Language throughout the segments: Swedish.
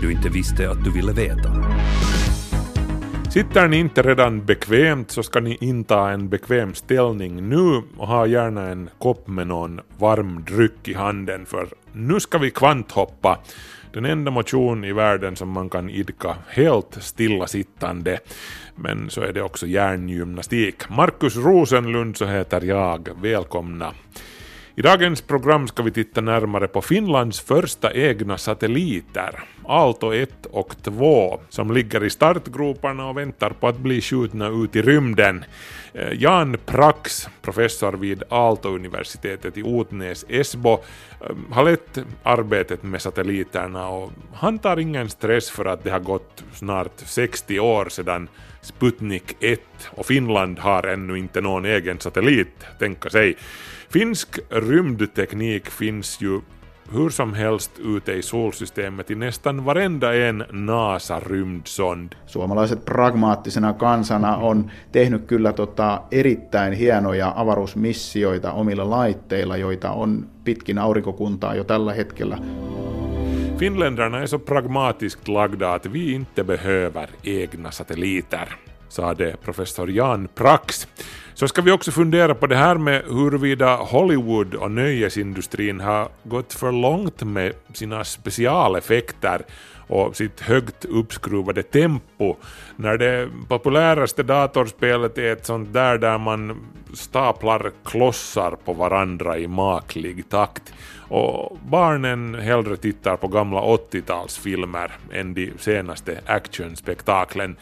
det du inte visste att du ville veta. Sitter ni inte redan bekvämt så ska ni inta en bekväm ställning nu och ha gärna en kopp med någon varm dryck i handen för nu ska vi kvanthoppa. Den enda motion i världen som man kan idka helt stillasittande. Men så är det också hjärngymnastik. Markus Rosenlund så heter jag. Välkomna. I dagens program ska vi titta närmare på Finlands första egna satelliter, Aalto 1 och 2, som ligger i startgroparna och väntar på att bli skjutna ut i rymden. Eh, Jan Prax, professor vid Aalto-universitetet i Otnäs, Esbo, eh, har lett arbetet med satelliterna och han tar ingen stress för att det har gått snart 60 år sedan Sputnik 1 och Finland har ännu inte någon egen satellit, tänka sig. Finsk rymdteknik finns ju hur som helst ute i solsystemet i nästan varenda en NASA-rymdsond. Suomalaiset pragmaattisena kansana on tehnyt kyllä tota erittäin hienoja avaruusmissioita omilla laitteilla, joita on pitkin aurinkokuntaa jo tällä hetkellä. Finländarna är så pragmatiskt lagda att vi inte behöver egna satelliter, sade professor Jan Prax. Så ska vi också fundera på det här med huruvida Hollywood och nöjesindustrin har gått för långt med sina specialeffekter och sitt högt uppskruvade tempo när det populäraste datorspelet är ett sånt där där man staplar klossar på varandra i maklig takt och barnen hellre tittar på gamla 80-talsfilmer än de senaste actionspektaklen.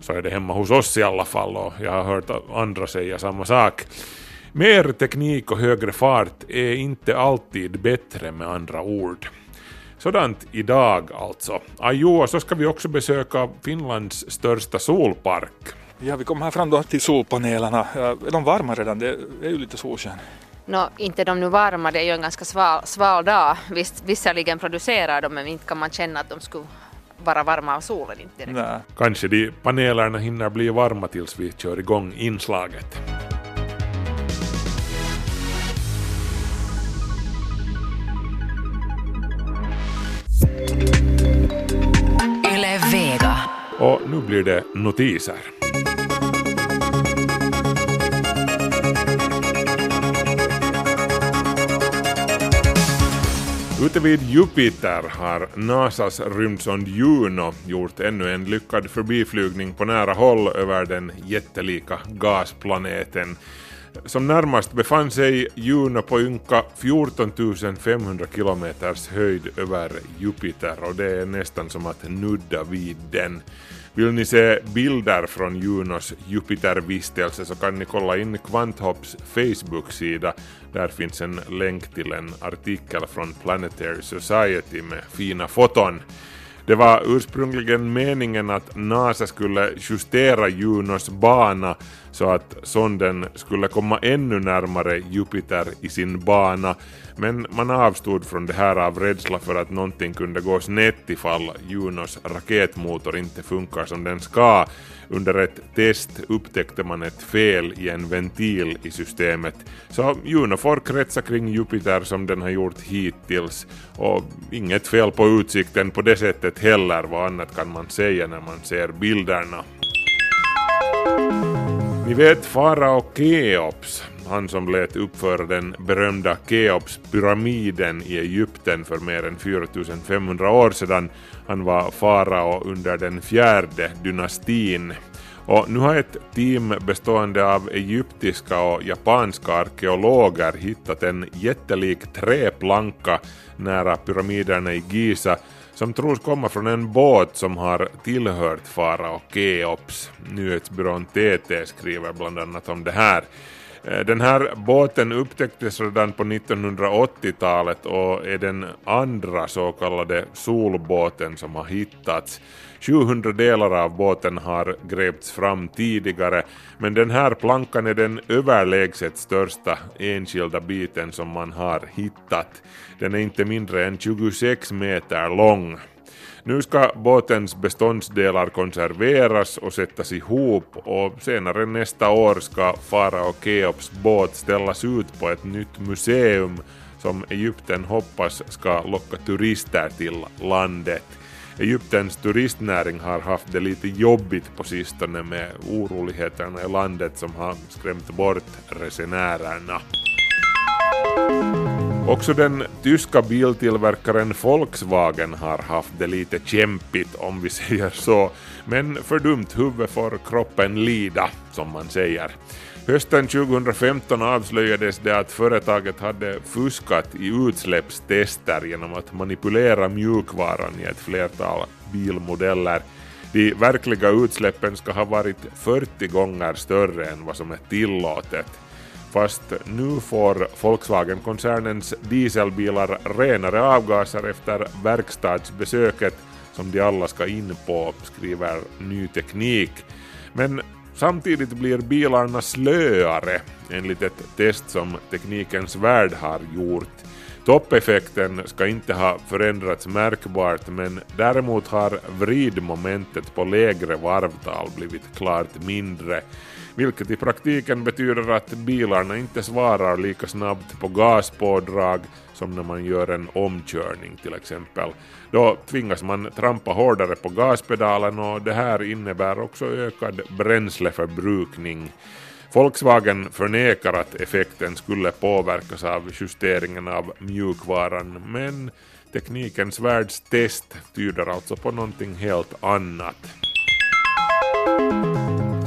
Så är det hemma hos oss i alla fall och jag har hört andra säga samma sak. Mer teknik och högre fart är inte alltid bättre med andra ord. Sådant idag alltså. Ajo, så ska vi också besöka Finlands största solpark. Ja, vi kommer här fram då till solpanelerna. Är de varma redan? Det är ju lite solsken. Nå, inte de nu varma, det är ju en ganska sval, sval dag. Visst, visserligen producerar de, men inte kan man känna att de skulle vara varma av solen. Inte direkt. Nej. Kanske de panelerna hinner bli varma tills vi kör igång inslaget. Och nu blir det notiser. Ute vid Jupiter har NASAs rymdsond Juno gjort ännu en lyckad förbiflygning på nära håll över den jättelika gasplaneten. Som närmast befann sig Juno på ynka 14 500 kilometers höjd över Jupiter och det är nästan som att nudda vid den. Vill ni se bilder från Junos Jupitervistelse så kan ni kolla in Kvanthopps Facebook-sida. Där finns en länk till en artikel från Planetary Society med fina foton. Det var ursprungligen meningen att NASA skulle justera Junos bana så att sonden skulle komma ännu närmare Jupiter i sin bana, men man avstod från det här av rädsla för att någonting kunde gå snett ifall Junos raketmotor inte funkar som den ska. Under ett test upptäckte man ett fel i en ventil i systemet, så Juno får kretsa kring Jupiter som den har gjort hittills, och inget fel på utsikten på det sättet heller, vad annat kan man säga när man ser bilderna. Ni vet farao Keops, han som lät uppföra den berömda Keops-pyramiden i Egypten för mer än 4500 år sedan. Han var farao under den fjärde dynastin. Och nu har ett team bestående av egyptiska och japanska arkeologer hittat en jättelik träplanka nära pyramiderna i Giza som tros komma från en båt som har tillhört farao Keops. Nyhetsbyrån TT skriver bland annat om det här. Eh, den här båten upptäcktes redan på 1980-talet och är den andra så kallade solbåten som har hittats. 700 delar av båten har grävts fram tidigare, men den här plankan är den överlägset största enskilda biten som man har hittat. Den är inte mindre än 26 meter lång. Nu ska båtens beståndsdelar konserveras och sättas ihop och senare nästa år ska Farao Keops båt ställas ut på ett nytt museum som Egypten hoppas ska locka turister till landet. Egyptens turistnäring har haft det lite jobbigt på sistone med oroligheterna i landet som har skrämt bort resenärerna. Också den tyska biltillverkaren Volkswagen har haft det lite kämpigt om vi säger så, men för dumt huvud får kroppen lida, som man säger. Hösten 2015 avslöjades det att företaget hade fuskat i utsläppstester genom att manipulera mjukvaran i ett flertal bilmodeller. De verkliga utsläppen ska ha varit 40 gånger större än vad som är tillåtet. Fast nu får Volkswagen-koncernens dieselbilar renare avgaser efter verkstadsbesöket som de alla ska in på, skriver Ny Teknik. Men samtidigt blir bilarna slöare enligt ett test som Teknikens Värld har gjort. Toppeffekten ska inte ha förändrats märkbart men däremot har vridmomentet på lägre varvtal blivit klart mindre vilket i praktiken betyder att bilarna inte svarar lika snabbt på gaspådrag som när man gör en omkörning till exempel. Då tvingas man trampa hårdare på gaspedalen och det här innebär också ökad bränsleförbrukning. Volkswagen förnekar att effekten skulle påverkas av justeringen av mjukvaran men Teknikens världstest tyder alltså på någonting helt annat.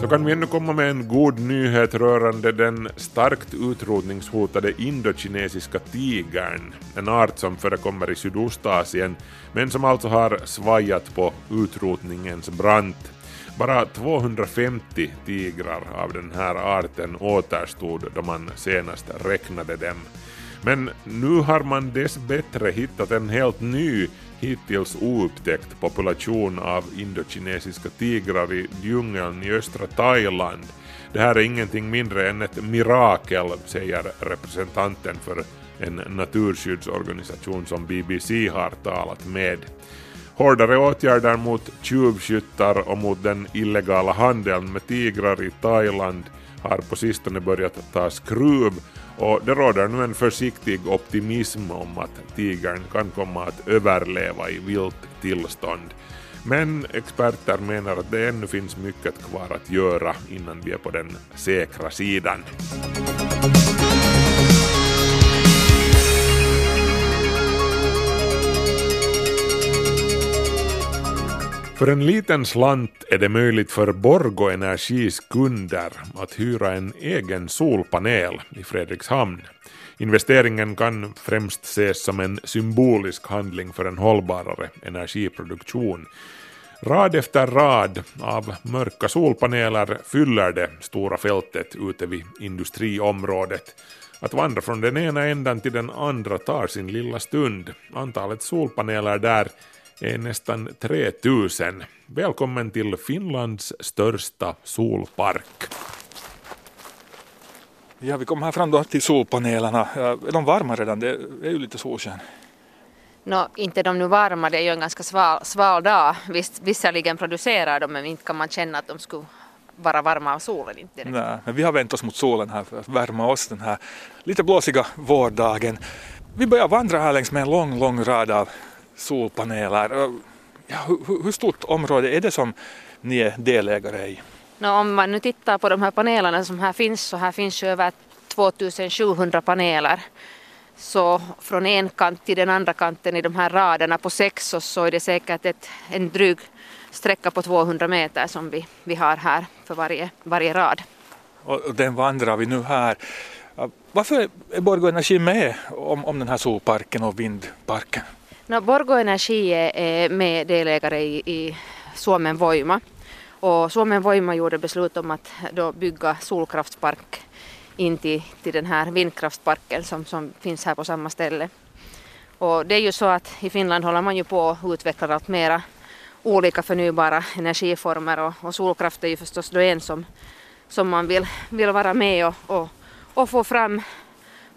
Så kan vi ännu komma med en god nyhet rörande den starkt utrotningshotade indokinesiska tigern, en art som förekommer i Sydostasien men som alltså har svajat på utrotningens brant. Bara 250 tigrar av den här arten återstod då man senast räknade dem. Men nu har man dess bättre hittat en helt ny hittills oupptäckt population av indokinesiska tigrar i djungeln i östra Thailand. Det här är ingenting mindre än ett mirakel, säger representanten för en naturskyddsorganisation som BBC har talat med. Hårdare åtgärder mot tjuvskyttar och mot den illegala handeln med tigrar i Thailand har på sistone börjat ta skruv och det råder nu en försiktig optimism om att tigern kan komma att överleva i vilt tillstånd. Men experter menar att det ännu finns mycket kvar att göra innan vi är på den säkra sidan. För en liten slant är det möjligt för Borgo Energis kunder att hyra en egen solpanel i Fredrikshamn. Investeringen kan främst ses som en symbolisk handling för en hållbarare energiproduktion. Rad efter rad av mörka solpaneler fyller det stora fältet ute vid industriområdet. Att vandra från den ena ändan till den andra tar sin lilla stund. Antalet solpaneler där är nästan 3000. Välkommen till Finlands största solpark. Ja, vi kommer här fram då till solpanelerna. Är de varma redan? Det är ju lite solsken. Nå, inte de nu varma, det är ju en ganska sval, sval dag. Visst, visserligen producerar de men inte kan man känna att de skulle vara varma av solen. Inte direkt. Nej, men vi har vänt oss mot solen här för att värma oss den här lite blåsiga vårdagen. Vi börjar vandra här längs med en lång, lång rad av solpaneler. Ja, hur, hur stort område är det som ni är delägare i? Nå, om man nu tittar på de här panelerna som här finns så här finns ju över 2700 paneler. Så från en kant till den andra kanten i de här raderna på sex så, är det säkert ett, en dryg sträcka på 200 meter som vi, vi har här för varje, varje rad. Och den vandrar vi nu här. Varför är Borgå Energi med om, om den här solparken och vindparken? No, Borgo Energi är- meddelägare med delägare i, i Suomen Voima. Och Suomen Voima gjorde beslut om att då bygga solkraftspark in till, till den här vindkraftsparken som, som finns här på samma ställe. Och det är ju så att i Finland håller man ju på att utveckla allt mera olika förnybara energiformer och, och solkraft är ju förstås då en som, som man vill, vill vara med och, och, och få, fram,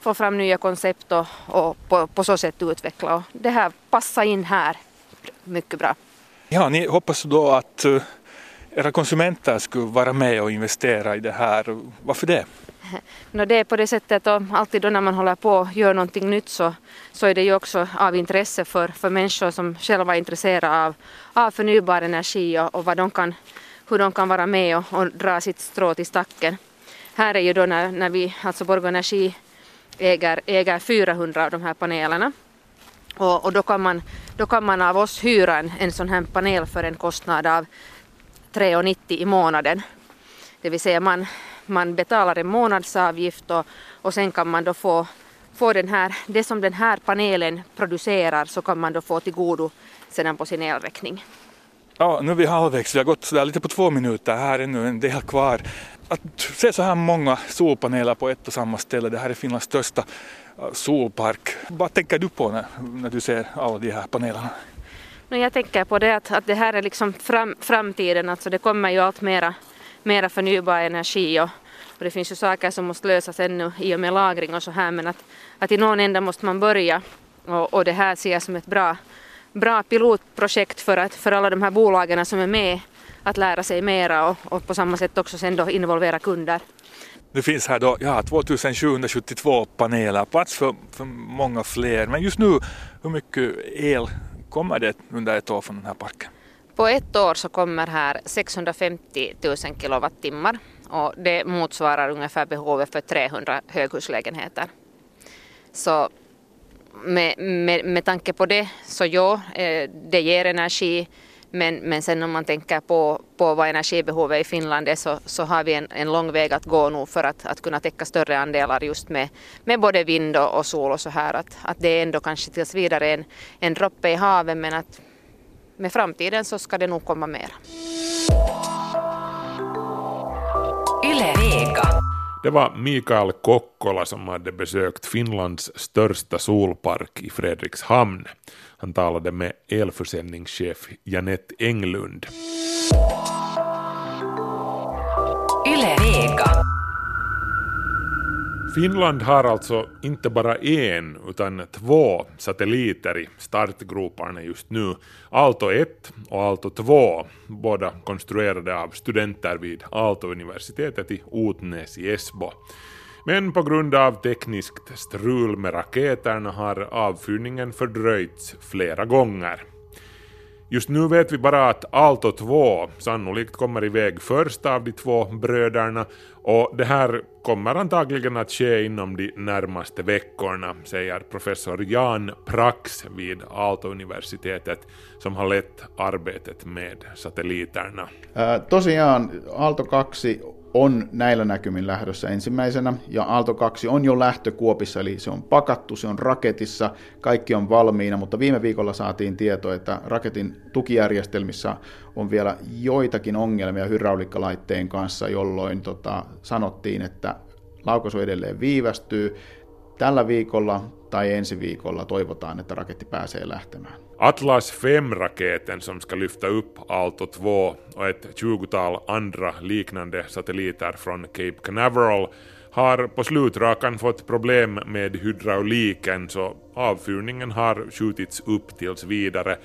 få fram nya koncept och, och på, på så sätt utveckla. Och det här passar in här mycket bra. Ja, ni hoppas då att uh, era konsumenter skulle vara med och investera i det här. Varför det? No, det är på det sättet att alltid då när man håller på och gör någonting nytt så, så är det ju också av intresse för, för människor som själva är intresserade av, av förnybar energi och, och vad de kan, hur de kan vara med och, och dra sitt strå till stacken. Här är ju då när, när vi, alltså Borgå Energi äger, äger 400 av de här panelerna och, och då, kan man, då kan man av oss hyra en, en sån här panel för en kostnad av 3,90 i månaden. Det vill säga man, man betalar en månadsavgift och, och sen kan man då få, få den här, det som den här panelen producerar så kan man då få till godo sedan på sin elräkning. Ja, nu är vi halvvägs, vi har gått sådär lite på två minuter, här är nu en del kvar. Att se så här många solpaneler på ett och samma ställe, det här är Finlands största äh, solpark. Vad tänker du på när, när du ser alla de här panelerna? No, jag tänker på det att, att det här är liksom fram, framtiden, alltså det kommer ju allt mera, mera förnybar energi och, och det finns ju saker som måste lösas ännu i och med lagring och så här men att, att i någon ända måste man börja och, och det här ser jag som ett bra, bra pilotprojekt för, att, för alla de här bolagen som är med att lära sig mera och, och på samma sätt också sen då involvera kunder. Det finns här då ja, 2772 paneler, plats för, för många fler. Men just nu, hur mycket el kommer det under ett år från den här parken? På ett år så kommer här 650 000 kilowattimmar och det motsvarar ungefär behovet för 300 höghuslägenheter. Så med, med, med tanke på det så ja, eh, det ger energi men, men sen om man tänker på, på vad energibehovet i Finland är så, så har vi en, en lång väg att gå nu för att, att kunna täcka större andelar just med, med både vind och, och sol och så här. Att, att det är ändå kanske tills vidare en, en droppe i havet men att med framtiden så ska det nog komma mer. Yle Vega. Det var Mikael Kokkola som hade besökt Finlands största solpark i Fredrikshamn. Han talade med elförsäljningschef Janette Englund. Yle Vega. Finland har alltså inte bara en utan två satelliter i startgroparna just nu. Aalto 1 och Aalto 2, båda konstruerade av studenter vid Aalto-universitetet i Otnäs i Esbo. Men på grund av tekniskt strul med raketerna har avfyrningen fördröjts flera gånger. Just nu vet vi bara att Aalto 2 sannolikt kommer iväg först av de två bröderna och det här kommer antagligen att ske inom de närmaste veckorna, säger professor Jan Prax vid Aalto-universitetet som har lett arbetet med satelliterna. Äh, tosiaan Aalto 2 on näillä näkymin lähdössä ensimmäisenä, ja Aalto 2 on jo lähtökuopissa, eli se on pakattu, se on raketissa, kaikki on valmiina, mutta viime viikolla saatiin tieto, että raketin tukijärjestelmissä on vielä joitakin ongelmia hydraulikkalaitteen kanssa, jolloin tota, sanottiin, että laukaisu edelleen viivästyy. Tällä viikolla tai ensi viikolla toivotaan, että raketti pääsee lähtemään. Atlas 5-raketen som ska lyfta upp Alto 2 och ett tjugotal andra liknande satelliter från Cape Canaveral har på slutrakan fått problem med hydrauliken så avfyrningen har skjutits upp tills vidare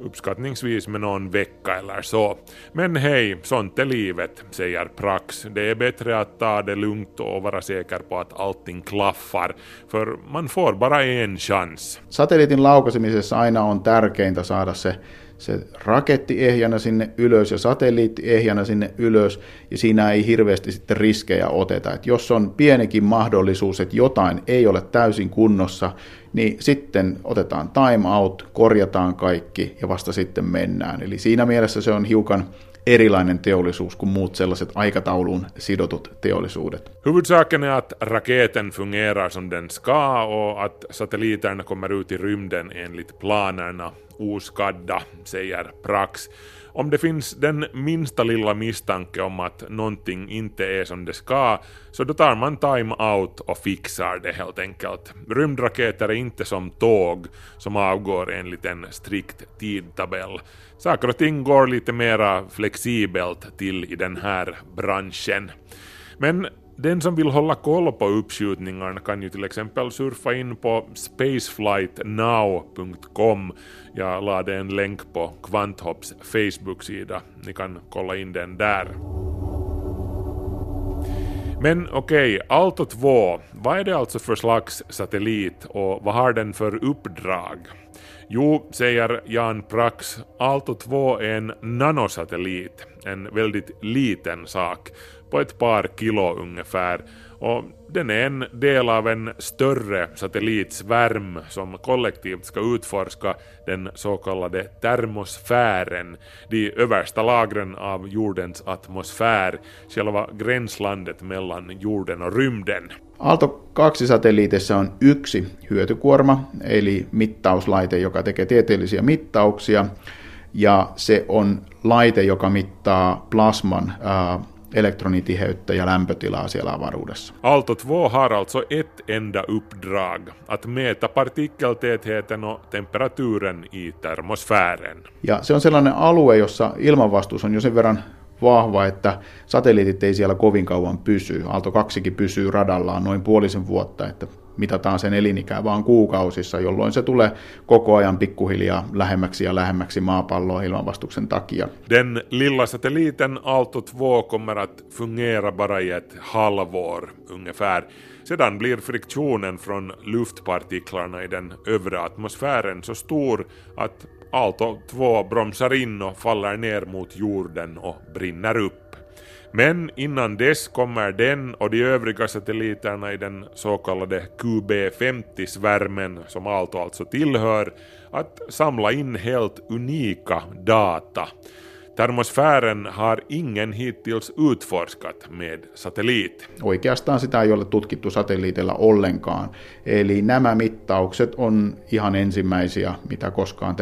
uppskattningsvis med någon vecka eller så. Men hej, sånt är livet, säger Prax. Det är bättre att ta det lugnt och vara säker på att allting klaffar, för man får bara en chans. Satelliitin laukaisemisessa aina on tärkeintä saada se se raketti ehjänä sinne ylös ja satelliitti ehjänä sinne ylös, ja siinä ei hirveästi sitten riskejä oteta. Et jos on pienikin mahdollisuus, että jotain ei ole täysin kunnossa, niin sitten otetaan time out, korjataan kaikki ja vasta sitten mennään. Eli siinä mielessä se on hiukan erilainen teollisuus kuin muut sellaiset aikatauluun sidotut teollisuudet. Huvudsaken är att raketen fungerar som den ska och att satelliterna kommer ut i rymden enligt planerna oskadda, säger Prax. Om det finns den minsta lilla misstanke om att någonting inte är som det ska, så då tar man time out och fixar det helt enkelt. Rymdraketer är inte som tåg som avgår enligt en strikt tidtabell. Saker och ting går lite mera flexibelt till i den här branschen. Men den som vill hålla koll på uppskjutningarna kan ju till exempel surfa in på spaceflightnow.com. Jag lade en länk på Kvanthopps Facebook-sida. Ni kan kolla in den där. Men okej, okay, Alto 2, vad är det alltså för slags satellit och vad har den för uppdrag? Jo, säger Jan Prax, Alto 2 är en nanosatellit, en väldigt liten sak på ett par kilo ungefär. Och den är en del av en större satellitsvärm som kollektivt ska utforska den så kallade termosfären, de översta lagren av jordens atmosfär, själva gränslandet mellan jorden och rymden. Aalto 2-satelliitissa on yksi hyötykuorma, eli mittauslaite, joka tekee tieteellisiä mittauksia, ja se on laite, joka mittaa plasman äh, elektronitiheyttä ja lämpötilaa siellä avaruudessa. Aalto 2 har alltså ett enda uppdrag, att mäta partikeltätheten och temperaturen i termosfären. Ja se on sellainen alue, jossa ilmanvastuus on jo sen verran vahva, että satelliitit ei siellä kovin kauan pysy. Aalto 2 pysyy radallaan noin puolisen vuotta, että mitataan sen elinikää vaan kuukausissa, jolloin se tulee koko ajan pikkuhiljaa lähemmäksi ja lähemmäksi maapalloa ilmanvastuksen takia. Den lilla satelliten Aalto 2 kommer att fungera bara i ett halvår ungefär. Sedan blir friktionen från luftpartiklarna i den övre atmosfären så stor att Aalto 2 bromsar in och faller ner mot jorden och brinner upp. Men innan dess kommer den och de övriga satelliterna i den så kallade QB50-svärmen, som Aalto alltså tillhör, att samla in helt unika data. Termosfären har ingen hittills utforskat med satellit. Oikeastaan sitä ei ole tutkittu satelliitilla ollenkaan. Eli nämä mittaukset on ihan ensimmäisiä, mitä koskaan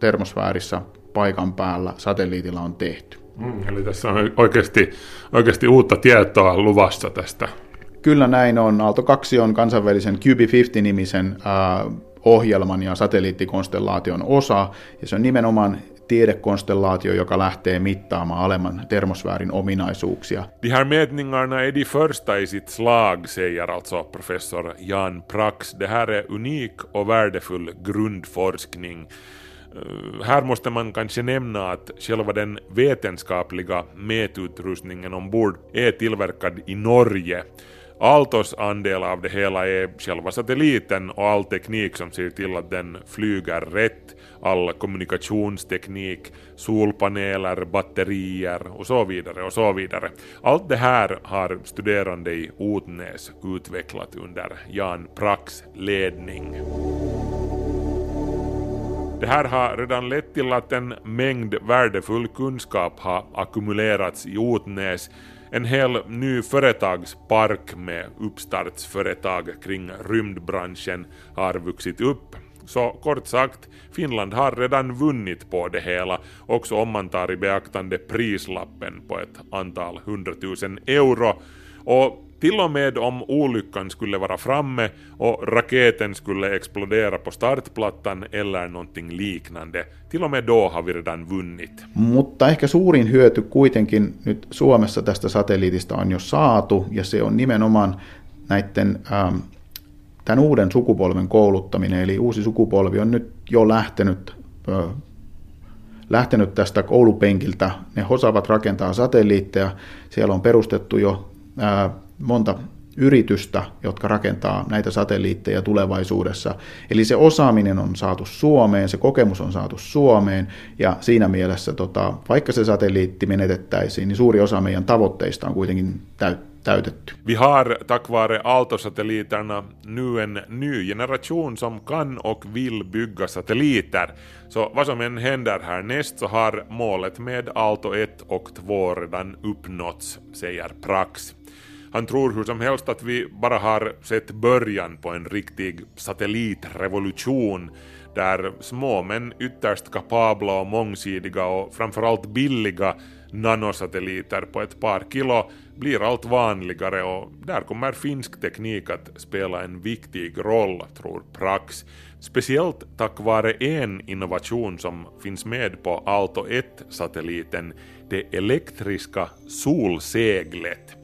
termosfäärissä paikan päällä satelliitilla on tehty. Mm, eli tässä on oikeasti, oikeasti uutta tietoa luvassa tästä. Kyllä näin on. Aalto 2 on kansainvälisen QB50-nimisen äh, ohjelman ja satelliittikonstellaation osa, ja se on nimenomaan tiedekonstellaatio, joka lähtee mittaamaan alemman termosfäärin ominaisuuksia. De här mätningarna är de första i sitt slag, säger alltså professor Jan Prax. Det här är unik och värdefull grundforskning. Eh, här måste man kanske nämna att själva den vetenskapliga mätutrustningen ombord är tillverkad i Norge. Altos andel av det hela är själva satelliten och all teknik som ser till att den flyger rätt, all kommunikationsteknik, solpaneler, batterier och så vidare och så vidare. Allt det här har studerande i Otnäs utvecklat under Jan Prax ledning. Det här har redan lett till att en mängd värdefull kunskap har ackumulerats i Otnäs. En hel ny företagspark med uppstartsföretag kring rymdbranschen har vuxit upp. Så kort sagt, Finland har redan vunnit på det hela, också om man tar i beaktande prislappen på ett antal hundratusen euro. Och till och med om olyckan skulle vara framme och raketen skulle explodera på startplattan eller någonting liknande, till och med då har vi redan vunnit. Mutta ehkä suurin hyöty kuitenkin nyt Suomessa tästä satelliitista on jo saatu, ja se on nimenomaan näiden ähm, tämän uuden sukupolven kouluttaminen, eli uusi sukupolvi on nyt jo lähtenyt äh, lähtenyt tästä koulupenkiltä. Ne osaavat rakentaa satelliitteja. Siellä on perustettu jo äh, monta yritystä, jotka rakentaa näitä satelliitteja tulevaisuudessa. Eli se osaaminen on saatu Suomeen, se kokemus on saatu Suomeen, ja siinä mielessä, tota, vaikka se satelliitti menetettäisiin, niin suuri osa meidän tavoitteista on kuitenkin täytetty. Vi har tack vare Aalto-satelliterna nu en ny generation som kan och vill bygga satelliter. Så vad som än händer härnäst så har målet med Aalto 1 och 2 redan uppnåtts, säger Prax. Han tror hur som helst att vi bara har sett början på en riktig satellitrevolution där små men ytterst kapabla och mångsidiga och framförallt billiga nanosatelliter på ett par kilo blir allt vanligare och där kommer finsk teknik att spela en viktig roll, tror Prax. Speciellt tack vare en innovation som finns med på Aalto 1-satelliten, det elektriska solseglet.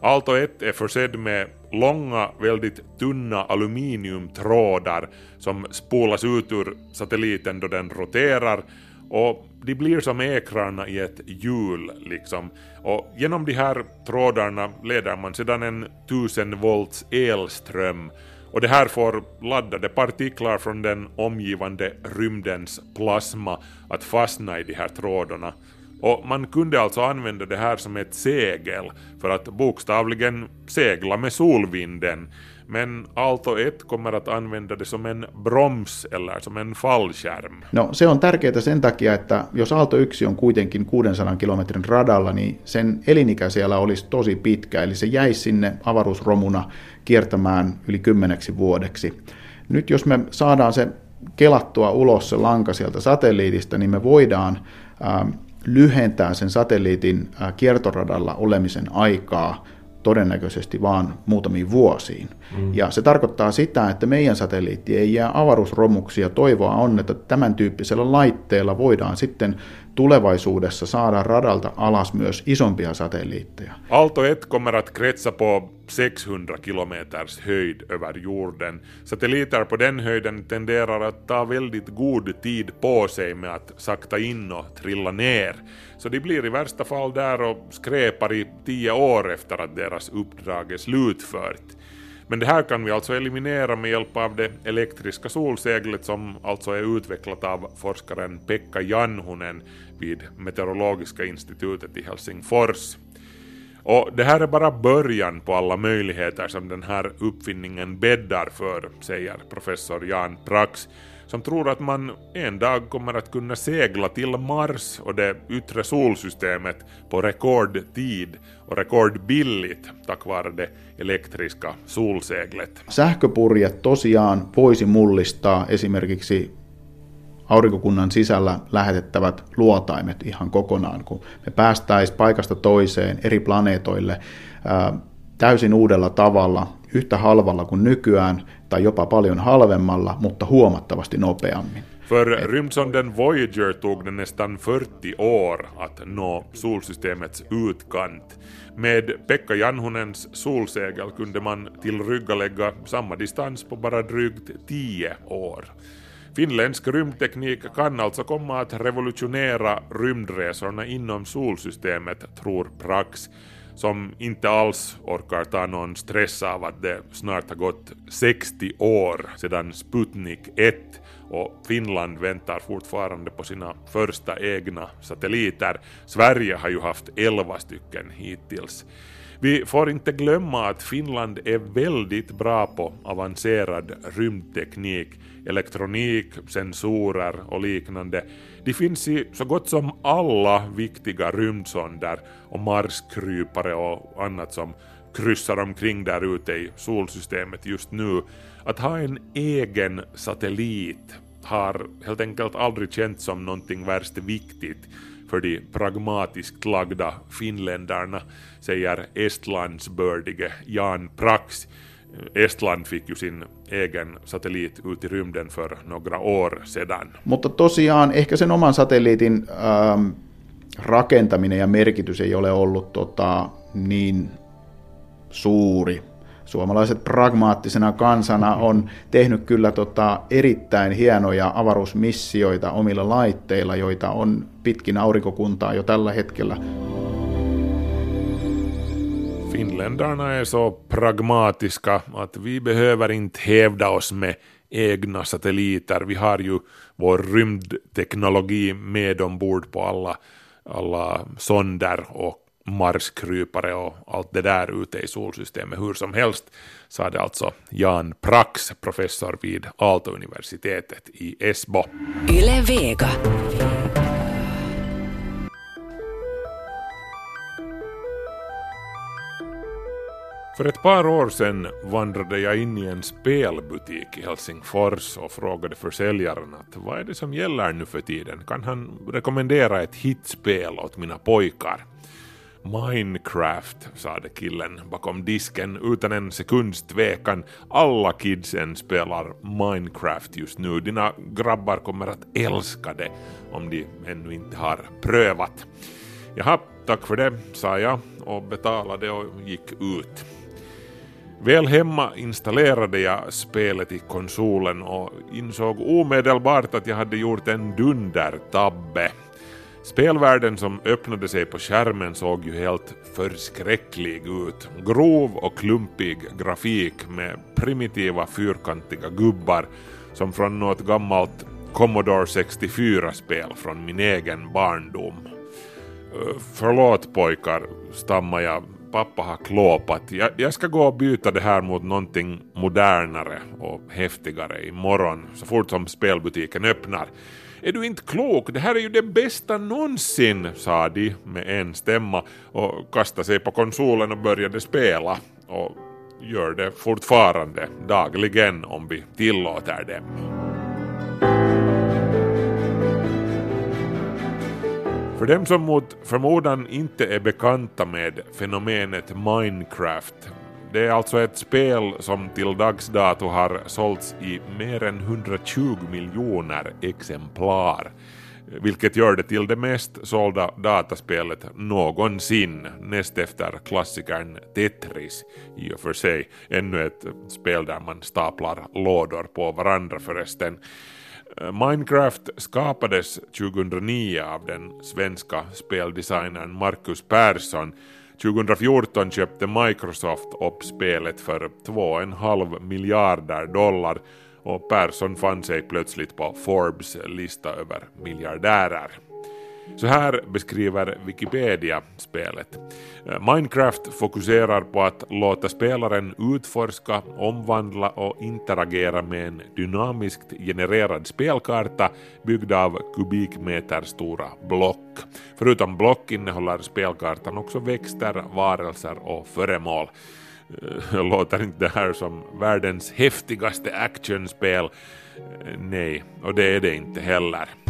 Aalto 1 är försedd med långa, väldigt tunna aluminiumtrådar som spolas ut ur satelliten då den roterar och de blir som ekrarna i ett hjul liksom. Och genom de här trådarna leder man sedan en 1000 volts elström och det här får laddade partiklar från den omgivande rymdens plasma att fastna i de här trådarna. Och man kunde alltså använda det här som ett segel för att bokstavligen segla med solvinden men Aalto 1 kommer att använda det som en broms eller som en fallskärm. No se on tärkeää sen takia, että jos Aalto 1 on kuitenkin 600 kilometrin radalla, niin sen elinikä siellä olisi tosi pitkä, eli se jäisi sinne avaruusromuna kiertämään yli kymmeneksi vuodeksi. Nyt jos me saadaan se kelattua ulos se lanka sieltä satelliitista, niin me voidaan lyhentää sen satelliitin kiertoradalla olemisen aikaa todennäköisesti vaan muutamiin vuosiin. Mm. Ja se tarkoittaa sitä, että meidän satelliitti ei jää avaruusromuksi ja toivoa on, että tämän tyyppisellä laitteella voidaan sitten tulevaisuudessa saada radalta alas myös isompia satelliitteja. Alto 1 kommer att kretsa på 600 kilometers höjd över jorden. Satelliter på den höjden tenderar att ta väldigt god tid på sig med att sakta in och trilla ner. Så de blir i värsta fall där och skräpar i tio år efter att deras uppdrag är slutfört. Men det här kan vi alltså eliminera med hjälp av det elektriska solseglet som alltså är utvecklat av forskaren Pekka Janhunen vid Meteorologiska institutet i Helsingfors. Och det här är bara början på alla möjligheter som den här uppfinningen bäddar för, säger professor Jan Prax, som tror att man en dag kommer att kunna segla till Mars och det yttre solsystemet på rekordtid och rekordbilligt tack vare det elektriska solseglet. Sähköpurjet tosiaan voisi mullistaa esimerkiksi aurinkokunnan sisällä lähetettävät luotaimet ihan kokonaan, kun me päästäisiin paikasta toiseen eri planeetoille ää, täysin uudella tavalla, yhtä halvalla kuin nykyään, tai jopa paljon halvemmalla, mutta huomattavasti nopeammin. För rymdsonden Voyager tog det nästan 40 år att nå solsystemets utkant. Med Pekka Janhunens solsegel kunde man tillryggalägga samma distans på bara drygt 10 år. Finländsk rymdteknik kan alltså komma att revolutionera rymdresorna inom solsystemet, tror Prax, som inte alls orkar ta någon stress av att det snart har gått 60 år sedan Sputnik 1 och Finland väntar fortfarande på sina första egna satelliter. Sverige har ju haft 11 stycken hittills. Vi får inte glömma att Finland är väldigt bra på avancerad rymdteknik, elektronik, sensorer och liknande. De finns i så gott som alla viktiga rymdsonder och marskrypare och annat som kryssar omkring där ute i solsystemet just nu. Att ha en egen satellit har helt enkelt aldrig känts som någonting värst viktigt för de pragmatiskt lagda finländarna, säger Estlandsbördige Jan Prax. Estland fick ju sin egen satellit ut i rymden för några år sedan. Mutta tosiaan ehkä sen oman satelliitin ähm, rakentaminen ja merkitys ei ole ollut tota, niin suuri suomalaiset pragmaattisena kansana on tehnyt kyllä tota erittäin hienoja avaruusmissioita omilla laitteilla, joita on pitkin aurinkokuntaa jo tällä hetkellä. Finländarna är så pragmatiska att vi behöver inte hävda oss med egna satelliter. Vi har ju vår rymdteknologi med ombord på alla, alla sonder och marskrypare och allt det där ute i solsystemet hur som helst, sa det alltså Jan Prax, professor vid Aalto-universitetet i Esbo. Yle Vega. För ett par år sedan vandrade jag in i en spelbutik i Helsingfors och frågade försäljaren att vad är det som gäller nu för tiden? Kan han rekommendera ett hitspel åt mina pojkar? Minecraft, sade killen bakom disken utan en sekunds tvekan. Alla kidsen spelar Minecraft just nu. Dina grabbar kommer att älska det om de ännu inte har prövat. Jaha, tack för det, sa jag och betalade och gick ut. Väl hemma installerade jag spelet i konsolen och insåg omedelbart att jag hade gjort en dundertabbe. Spelvärlden som öppnade sig på skärmen såg ju helt förskräcklig ut. Grov och klumpig grafik med primitiva fyrkantiga gubbar som från något gammalt Commodore 64-spel från min egen barndom. Eh, förlåt pojkar, stammar jag. Pappa har klåpat. Jag, jag ska gå och byta det här mot någonting modernare och häftigare imorgon så fort som spelbutiken öppnar. Är du inte klok? Det här är ju det bästa någonsin, sa de med en stämma och kastade sig på konsolen och började spela. Och gör det fortfarande dagligen om vi tillåter dem. För dem som mot förmodan inte är bekanta med fenomenet Minecraft det är alltså ett spel som till dags dato har sålts i mer än 120 miljoner exemplar vilket gör det till det mest sålda dataspelet någonsin, näst efter klassikern Tetris i och för sig. Ännu ett spel där man staplar lådor på varandra förresten. Minecraft skapades 2009 av den svenska speldesignern Marcus Persson 2014 köpte Microsoft upp spelet för 2,5 miljarder dollar och Persson fann sig plötsligt på Forbes lista över miljardärer. Så här beskriver Wikipedia spelet. Eh, Minecraft fokuserar på att låta spelaren utforska, omvandla och interagera med en dynamiskt genererad spelkarta byggd av kubikmeter stora block. Förutom block innehåller spelkartan också växter, varelser och föremål. Eh, låter inte det här som världens häftigaste actionspel? Eh, nej, och det är det inte heller.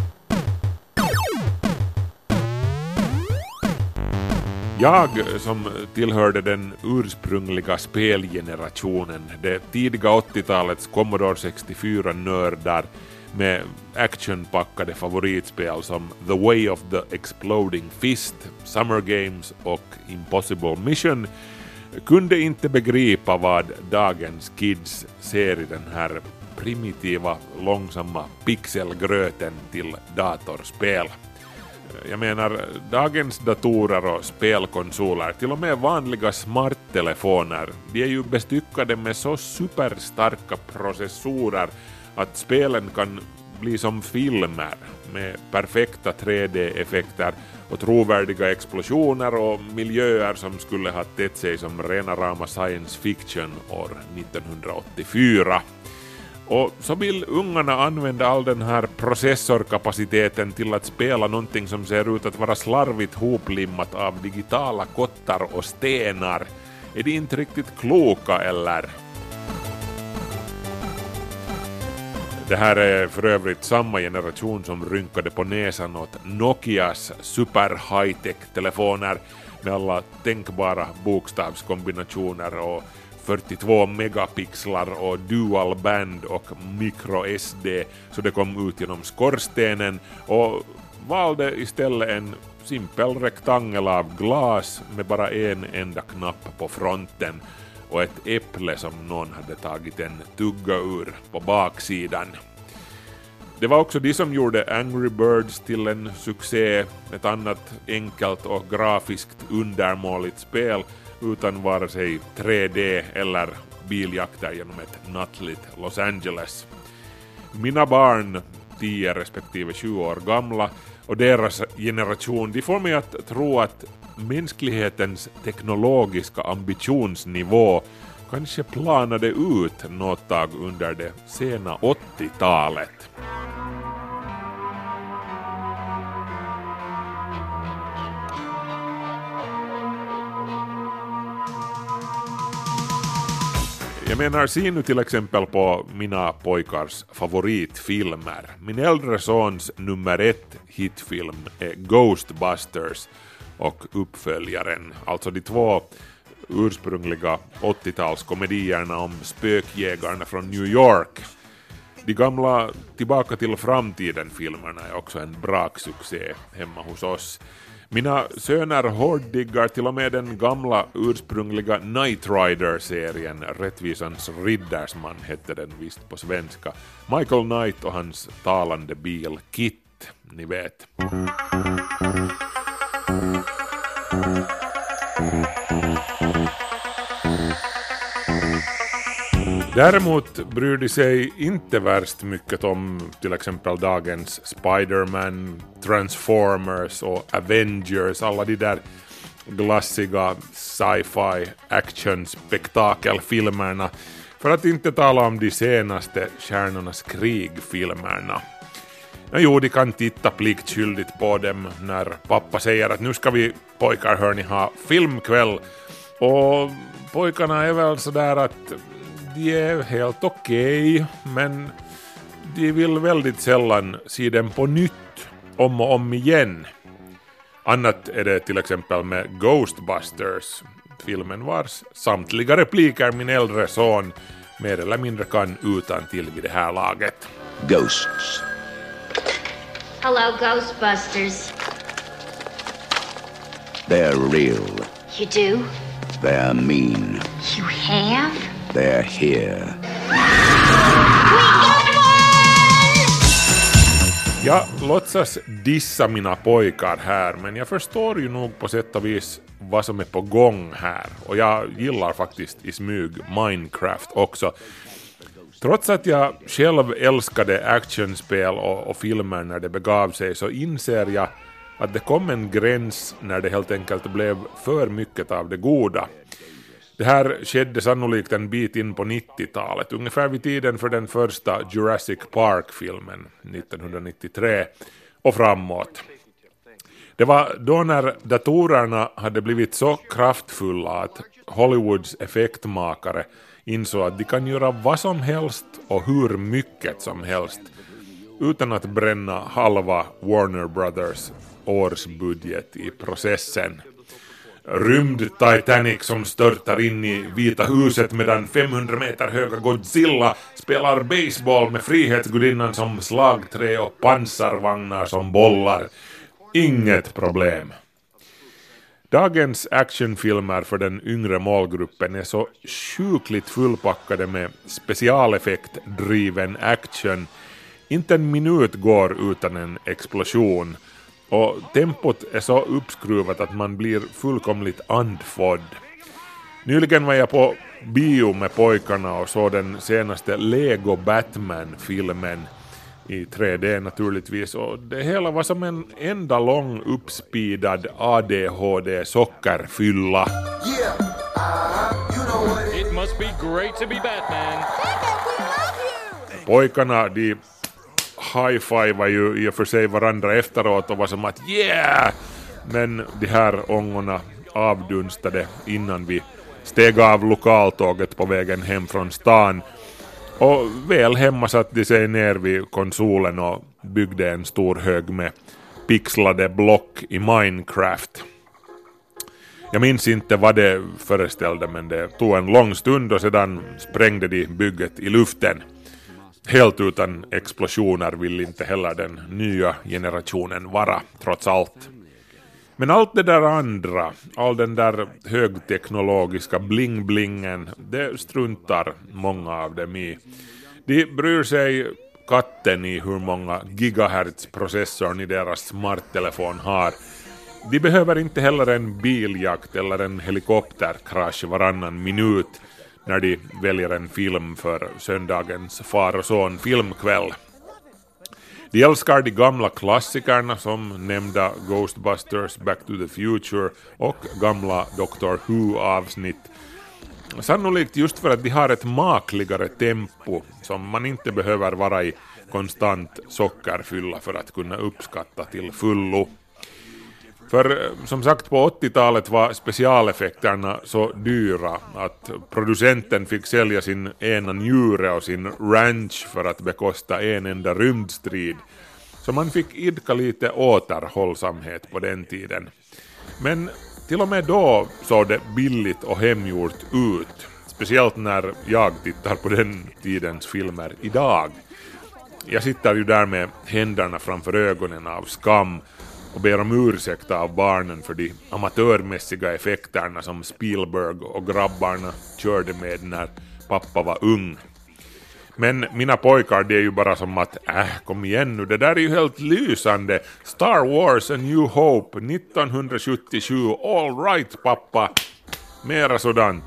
Jag som tillhörde den ursprungliga spelgenerationen, det tidiga 80-talets Commodore 64-nördar med actionpackade favoritspel som The Way of the Exploding Fist, Summer Games och Impossible Mission kunde inte begripa vad dagens kids ser i den här primitiva, långsamma pixelgröten till datorspel. Jag menar, dagens datorer och spelkonsoler, till och med vanliga smarttelefoner, de är ju bestyckade med så superstarka processorer att spelen kan bli som filmer med perfekta 3D-effekter och trovärdiga explosioner och miljöer som skulle ha tett sig som rena rama science fiction år 1984. Och så vill ungarna använda all den här processorkapaciteten till att spela någonting som ser ut att vara slarvigt hoplimmat av digitala kottar och stenar. Är de inte riktigt kloka eller? Det här är för övrigt samma generation som rynkade på näsan åt Nokias super high-tech telefoner med alla tänkbara bokstavskombinationer och 42 megapixlar och dual band och micro SD så det kom ut genom skorstenen och valde istället en simpel rektangel av glas med bara en enda knapp på fronten och ett äpple som någon hade tagit en tugga ur på baksidan. Det var också de som gjorde Angry Birds till en succé, ett annat enkelt och grafiskt undermåligt spel utan vare sig 3D eller biljakter genom ett nattligt Los Angeles. Mina barn, 10 respektive 20 år gamla, och deras generation, de får mig att tro att mänsklighetens teknologiska ambitionsnivå kanske planade ut något tag under det sena 80-talet. Jag menar, se nu till exempel på mina pojkars favoritfilmer. Min äldre sons nummer ett hitfilm är Ghostbusters och uppföljaren, alltså de två ursprungliga 80-talskomedierna om spökjägarna från New York. De gamla Tillbaka till framtiden-filmerna är också en braksuccé hemma hos oss. Mina söner hårddiggar till och med den gamla ursprungliga Knight Rider-serien, Rättvisans riddersman hette den visst på svenska. Michael Knight och hans talande bil Kit, ni vet. Däremot bryr de sig inte värst mycket om till exempel dagens Spider-Man, Transformers och Avengers, alla de där glassiga sci-fi action-spektakelfilmerna, för att inte tala om de senaste Stjärnornas krig-filmerna. Ja, jo, de kan titta pliktskyldigt på dem när pappa säger att nu ska vi pojkar hörni ha filmkväll och pojkarna är väl sådär att de är helt okej, okay, men de vill väldigt sällan se den på nytt, om och om igen. Annat är det till exempel med Ghostbusters, filmen vars samtliga repliker min äldre son mer eller mindre kan utan till vid det här laget. Ghosts. Hello, Ghostbusters. They're real. You do? They're mean. You have? They're here. Jag låtsas dissa mina pojkar här, men jag förstår ju nog på sätt och vis vad som är på gång här. Och jag gillar faktiskt i smyg Minecraft också. Trots att jag själv älskade actionspel och, och filmer när det begav sig så inser jag att det kom en gräns när det helt enkelt blev för mycket av det goda. Det här skedde sannolikt en bit in på 90-talet, ungefär vid tiden för den första Jurassic Park-filmen 1993 och framåt. Det var då när datorerna hade blivit så kraftfulla att Hollywoods effektmakare insåg att de kan göra vad som helst och hur mycket som helst utan att bränna halva Warner Brothers årsbudget i processen. Rymd-Titanic som störtar in i Vita huset medan 500 meter höga Godzilla spelar baseball med Frihetsgudinnan som slagträ och pansarvagnar som bollar. Inget problem. Dagens actionfilmer för den yngre målgruppen är så sjukligt fullpackade med specialeffektdriven action. Inte en minut går utan en explosion och tempot är så uppskruvat att man blir fullkomligt andfådd. Nyligen var jag på bio med pojkarna och såg den senaste Lego Batman-filmen i 3D naturligtvis och det hela var som en enda lång uppspeedad ADHD-sockerfylla. Yeah, uh, you know. Pojkarna de high-fivar ju i och för sig varandra efteråt och var som att yeah! Men de här ångorna avdunstade innan vi steg av lokaltåget på vägen hem från stan och väl hemma satte de sig ner vid konsolen och byggde en stor hög med pixlade block i Minecraft. Jag minns inte vad det föreställde men det tog en lång stund och sedan sprängde de bygget i luften. Helt utan explosioner vill inte heller den nya generationen vara, trots allt. Men allt det där andra, all den där högteknologiska bling-blingen, det struntar många av dem i. De bryr sig katten i hur många gigahertz processorn i deras smarttelefon har. De behöver inte heller en biljakt eller en helikopterkrasch varannan minut när de väljer en film för söndagens far och son filmkväll. De älskar de gamla klassikerna som nämnda Ghostbusters, Back to the Future och gamla Doctor Who-avsnitt. Sannolikt just för att de har ett makligare tempo som man inte behöver vara i konstant sockerfylla för att kunna uppskatta till fullo. För eh, som sagt på 80-talet var specialeffekterna så dyra att producenten fick sälja sin ena njure och sin ranch för att bekosta en enda rymdstrid. Så man fick idka lite återhållsamhet på den tiden. Men till och med då såg det billigt och hemgjort ut. Speciellt när jag tittar på den tidens filmer idag. Jag sitter ju där med händerna framför ögonen av skam och ber om ursäkt av barnen för de amatörmässiga effekterna som Spielberg och grabbarna körde med när pappa var ung. Men mina pojkar det är ju bara som att äh, kom igen nu, det där är ju helt lysande. Star Wars A New Hope 1977, all right pappa. Mera sådant.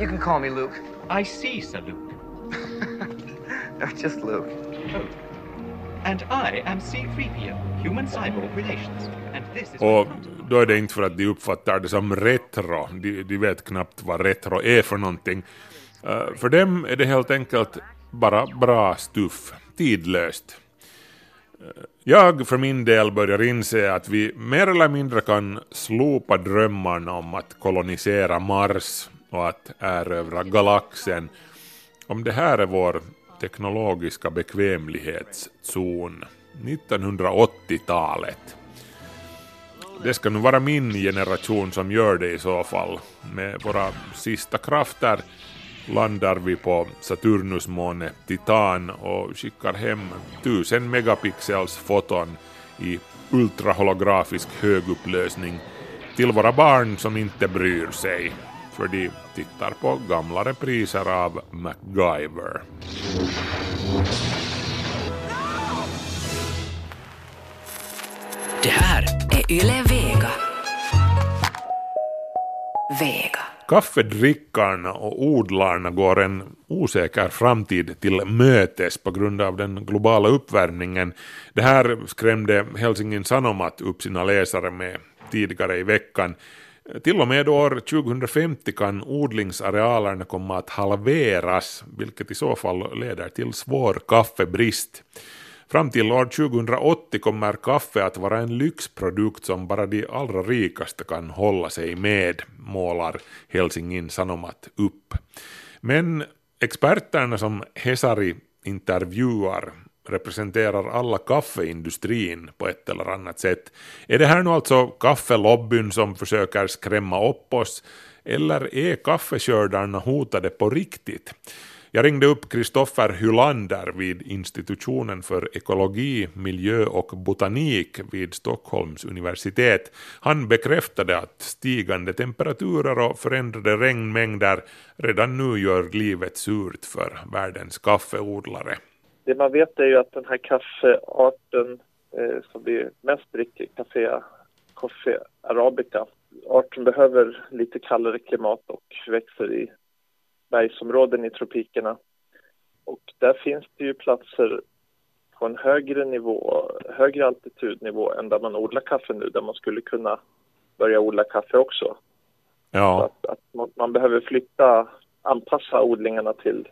You can call me Luke. I see, Sir Luke. just Luke. Oh. Och då är det inte för att de uppfattar det som retro, de, de vet knappt vad retro är för någonting. Uh, för dem är det helt enkelt bara bra stuff, tidlöst. Uh, jag för min del börjar inse att vi mer eller mindre kan slopa drömmarna om att kolonisera Mars och att erövra galaxen om det här är vår teknologiska bekvämlighetszon, 1980-talet. Det ska nu vara min generation som gör det i så fall. Med våra sista krafter landar vi på Saturnusmåne Titan och skickar hem 1000 megapixels foton i ultraholografisk högupplösning till våra barn som inte bryr sig för de tittar på gamla repriser av MacGyver. Det här är Yle Vega. Vega. Kaffedrickarna och odlarna går en osäker framtid till mötes på grund av den globala uppvärmningen. Det här skrämde Helsingin Sanomat upp sina läsare med tidigare i veckan. Till och med år 2050 kan odlingsarealerna komma att halveras, vilket i så fall leder till svår kaffebrist. Fram till år 2080 kommer kaffe att vara en lyxprodukt som bara de allra rikaste kan hålla sig med, målar Helsingin Sanomat upp. Men experterna som Hesari intervjuar representerar alla kaffeindustrin på ett eller annat sätt. Är det här nu alltså kaffelobbyn som försöker skrämma upp oss, eller är kaffeskördarna hotade på riktigt? Jag ringde upp Kristoffer Hylander vid institutionen för ekologi, miljö och botanik vid Stockholms universitet. Han bekräftade att stigande temperaturer och förändrade regnmängder redan nu gör livet surt för världens kaffeodlare. Det man vet är ju att den här kaffearten eh, som vi mest dricker, kaffe, kaffe arabica, arten behöver lite kallare klimat och växer i bergsområden i tropikerna. Och där finns det ju platser på en högre nivå, högre altitudnivå än där man odlar kaffe nu, där man skulle kunna börja odla kaffe också. Ja. Att, att man behöver flytta, anpassa odlingarna till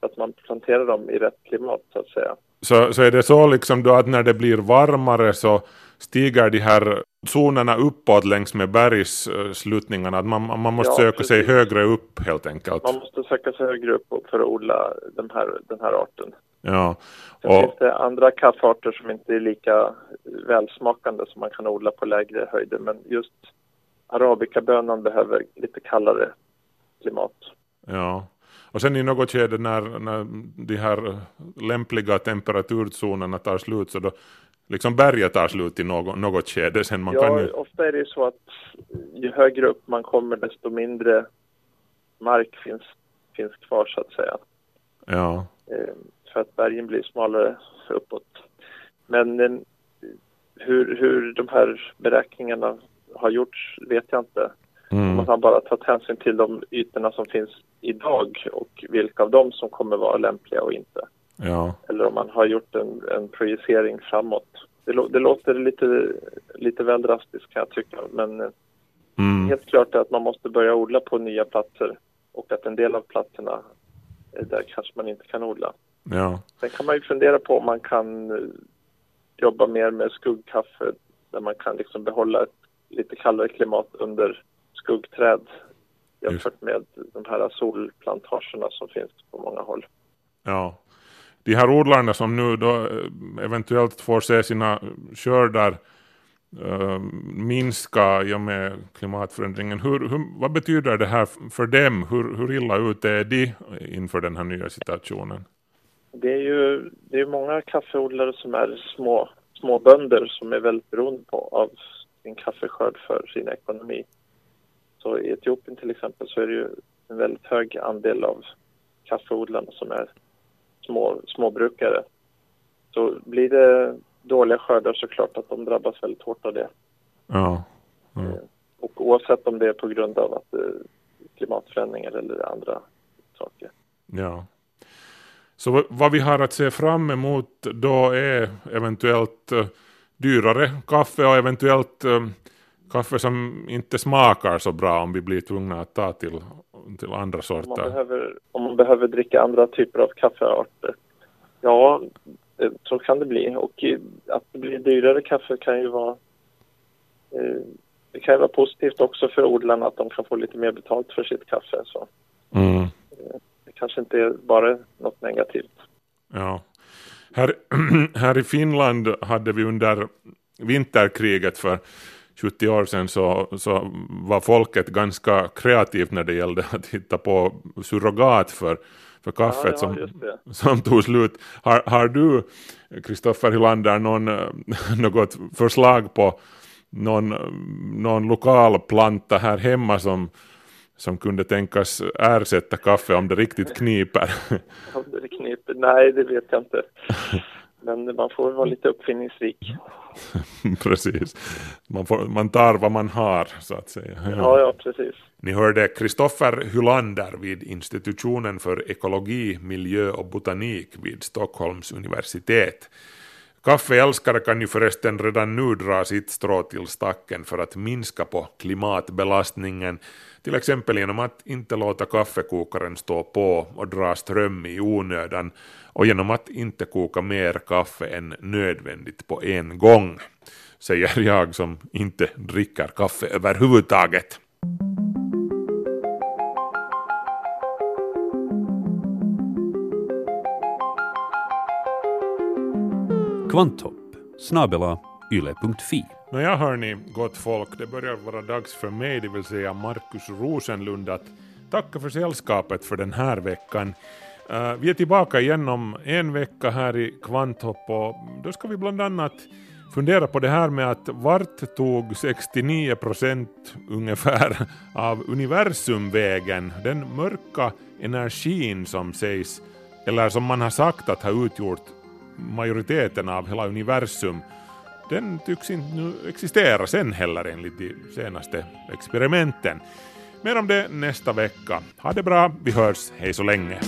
att man planterar dem i rätt klimat så att säga. Så, så är det så liksom då att när det blir varmare så stiger de här zonerna uppåt längs med bergssluttningarna, att man, man måste ja, söka precis. sig högre upp helt enkelt. Man måste söka sig högre upp för att odla den här, den här arten. Ja. Sen och... finns det andra kaffearter som inte är lika välsmakande som man kan odla på lägre höjder, men just arabikabönan behöver lite kallare klimat. Ja. Och sen i något skede när, när de här lämpliga temperaturzonerna tar slut så då liksom berget tar slut i något, något skede sen man ja, kan ju... ofta är det så att ju högre upp man kommer desto mindre mark finns, finns kvar så att säga. Ja. Eh, för att bergen blir smalare uppåt. Men eh, hur, hur de här beräkningarna har gjorts vet jag inte. Mm. Man har bara tagit hänsyn till de ytorna som finns idag och vilka av dem som kommer vara lämpliga och inte. Ja. Eller om man har gjort en, en projicering framåt. Det, det, låter lite, lite väl drastiskt kan jag tycka, men mm. helt klart är att man måste börja odla på nya platser och att en del av platserna där kanske man inte kan odla. Ja. Sen kan man ju fundera på om man kan jobba mer med skuggkaffe där man kan liksom behålla ett lite kallare klimat under skuggträd jämfört med de här solplantagerna som finns på många håll. Ja. De här odlarna som nu då eh, eventuellt får se sina skördar uh, minska i och med klimatförändringen. Hur, hur, vad betyder det här för dem? Hur, hur illa ute är de inför den här nya situationen? Det är ju det är många kaffeodlare som är små, små bönder som är väldigt beroende på, av sin kaffeskörd för sin ekonomi. Så i Etiopien till exempel så är det ju en väldigt hög andel av kaffeodlarna som är små, småbrukare. Så blir det dåliga skördar så klart att de drabbas väldigt hårt av det. Ja. Mm. Och oavsett om det är på grund av att klimatförändringar eller andra saker. Ja. Så vad vi har att se fram emot då är eventuellt uh, dyrare kaffe och eventuellt kaffe som inte smakar så bra om vi blir tvungna att ta till, till andra sorter. Om man, behöver, om man behöver dricka andra typer av kaffearter. Ja, så kan det bli. Och att det blir dyrare kaffe kan ju vara eh, det kan ju vara positivt också för odlarna att de kan få lite mer betalt för sitt kaffe. Så. Mm. Eh, det kanske inte är bara något negativt. Ja. Här, här i Finland hade vi under vinterkriget för 70 år sedan så, så var folket ganska kreativt när det gällde att hitta på surrogat för, för kaffet ja, ja, som, som tog slut. Har, har du, Kristoffer Hylander, någon, något förslag på någon, någon lokal planta här hemma som, som kunde tänkas ersätta kaffe om det riktigt kniper? Om det kniper? Nej, det vet jag inte. Men man får vara lite uppfinningsrik. precis. Man, får, man tar vad man har, så att säga. Ja, ja, precis. Ni hörde Kristoffer Hylander vid institutionen för ekologi, miljö och botanik vid Stockholms universitet. Kaffeälskare kan ju förresten redan nu dra sitt strå till stacken för att minska på klimatbelastningen, till exempel genom att inte låta kaffekokaren stå på och dra ström i onödan och genom att inte koka mer kaffe än nödvändigt på en gång, säger jag som inte dricker kaffe överhuvudtaget. Kvanthopp snabela yle.fi Nåja hörni, gott folk, det börjar vara dags för mig, det vill säga Markus Rosenlund, att tacka för sällskapet för den här veckan. Uh, vi är tillbaka igen om en vecka här i Kvanthopp och då ska vi bland annat fundera på det här med att vart tog 69 procent ungefär av universum vägen, den mörka energin som sägs, eller som man har sagt att ha utgjort majoriteten av hela universum, den tycks inte nu existera sen heller enligt de senaste experimenten. Mer om det nästa vecka. Ha det bra, vi hörs, hej så länge.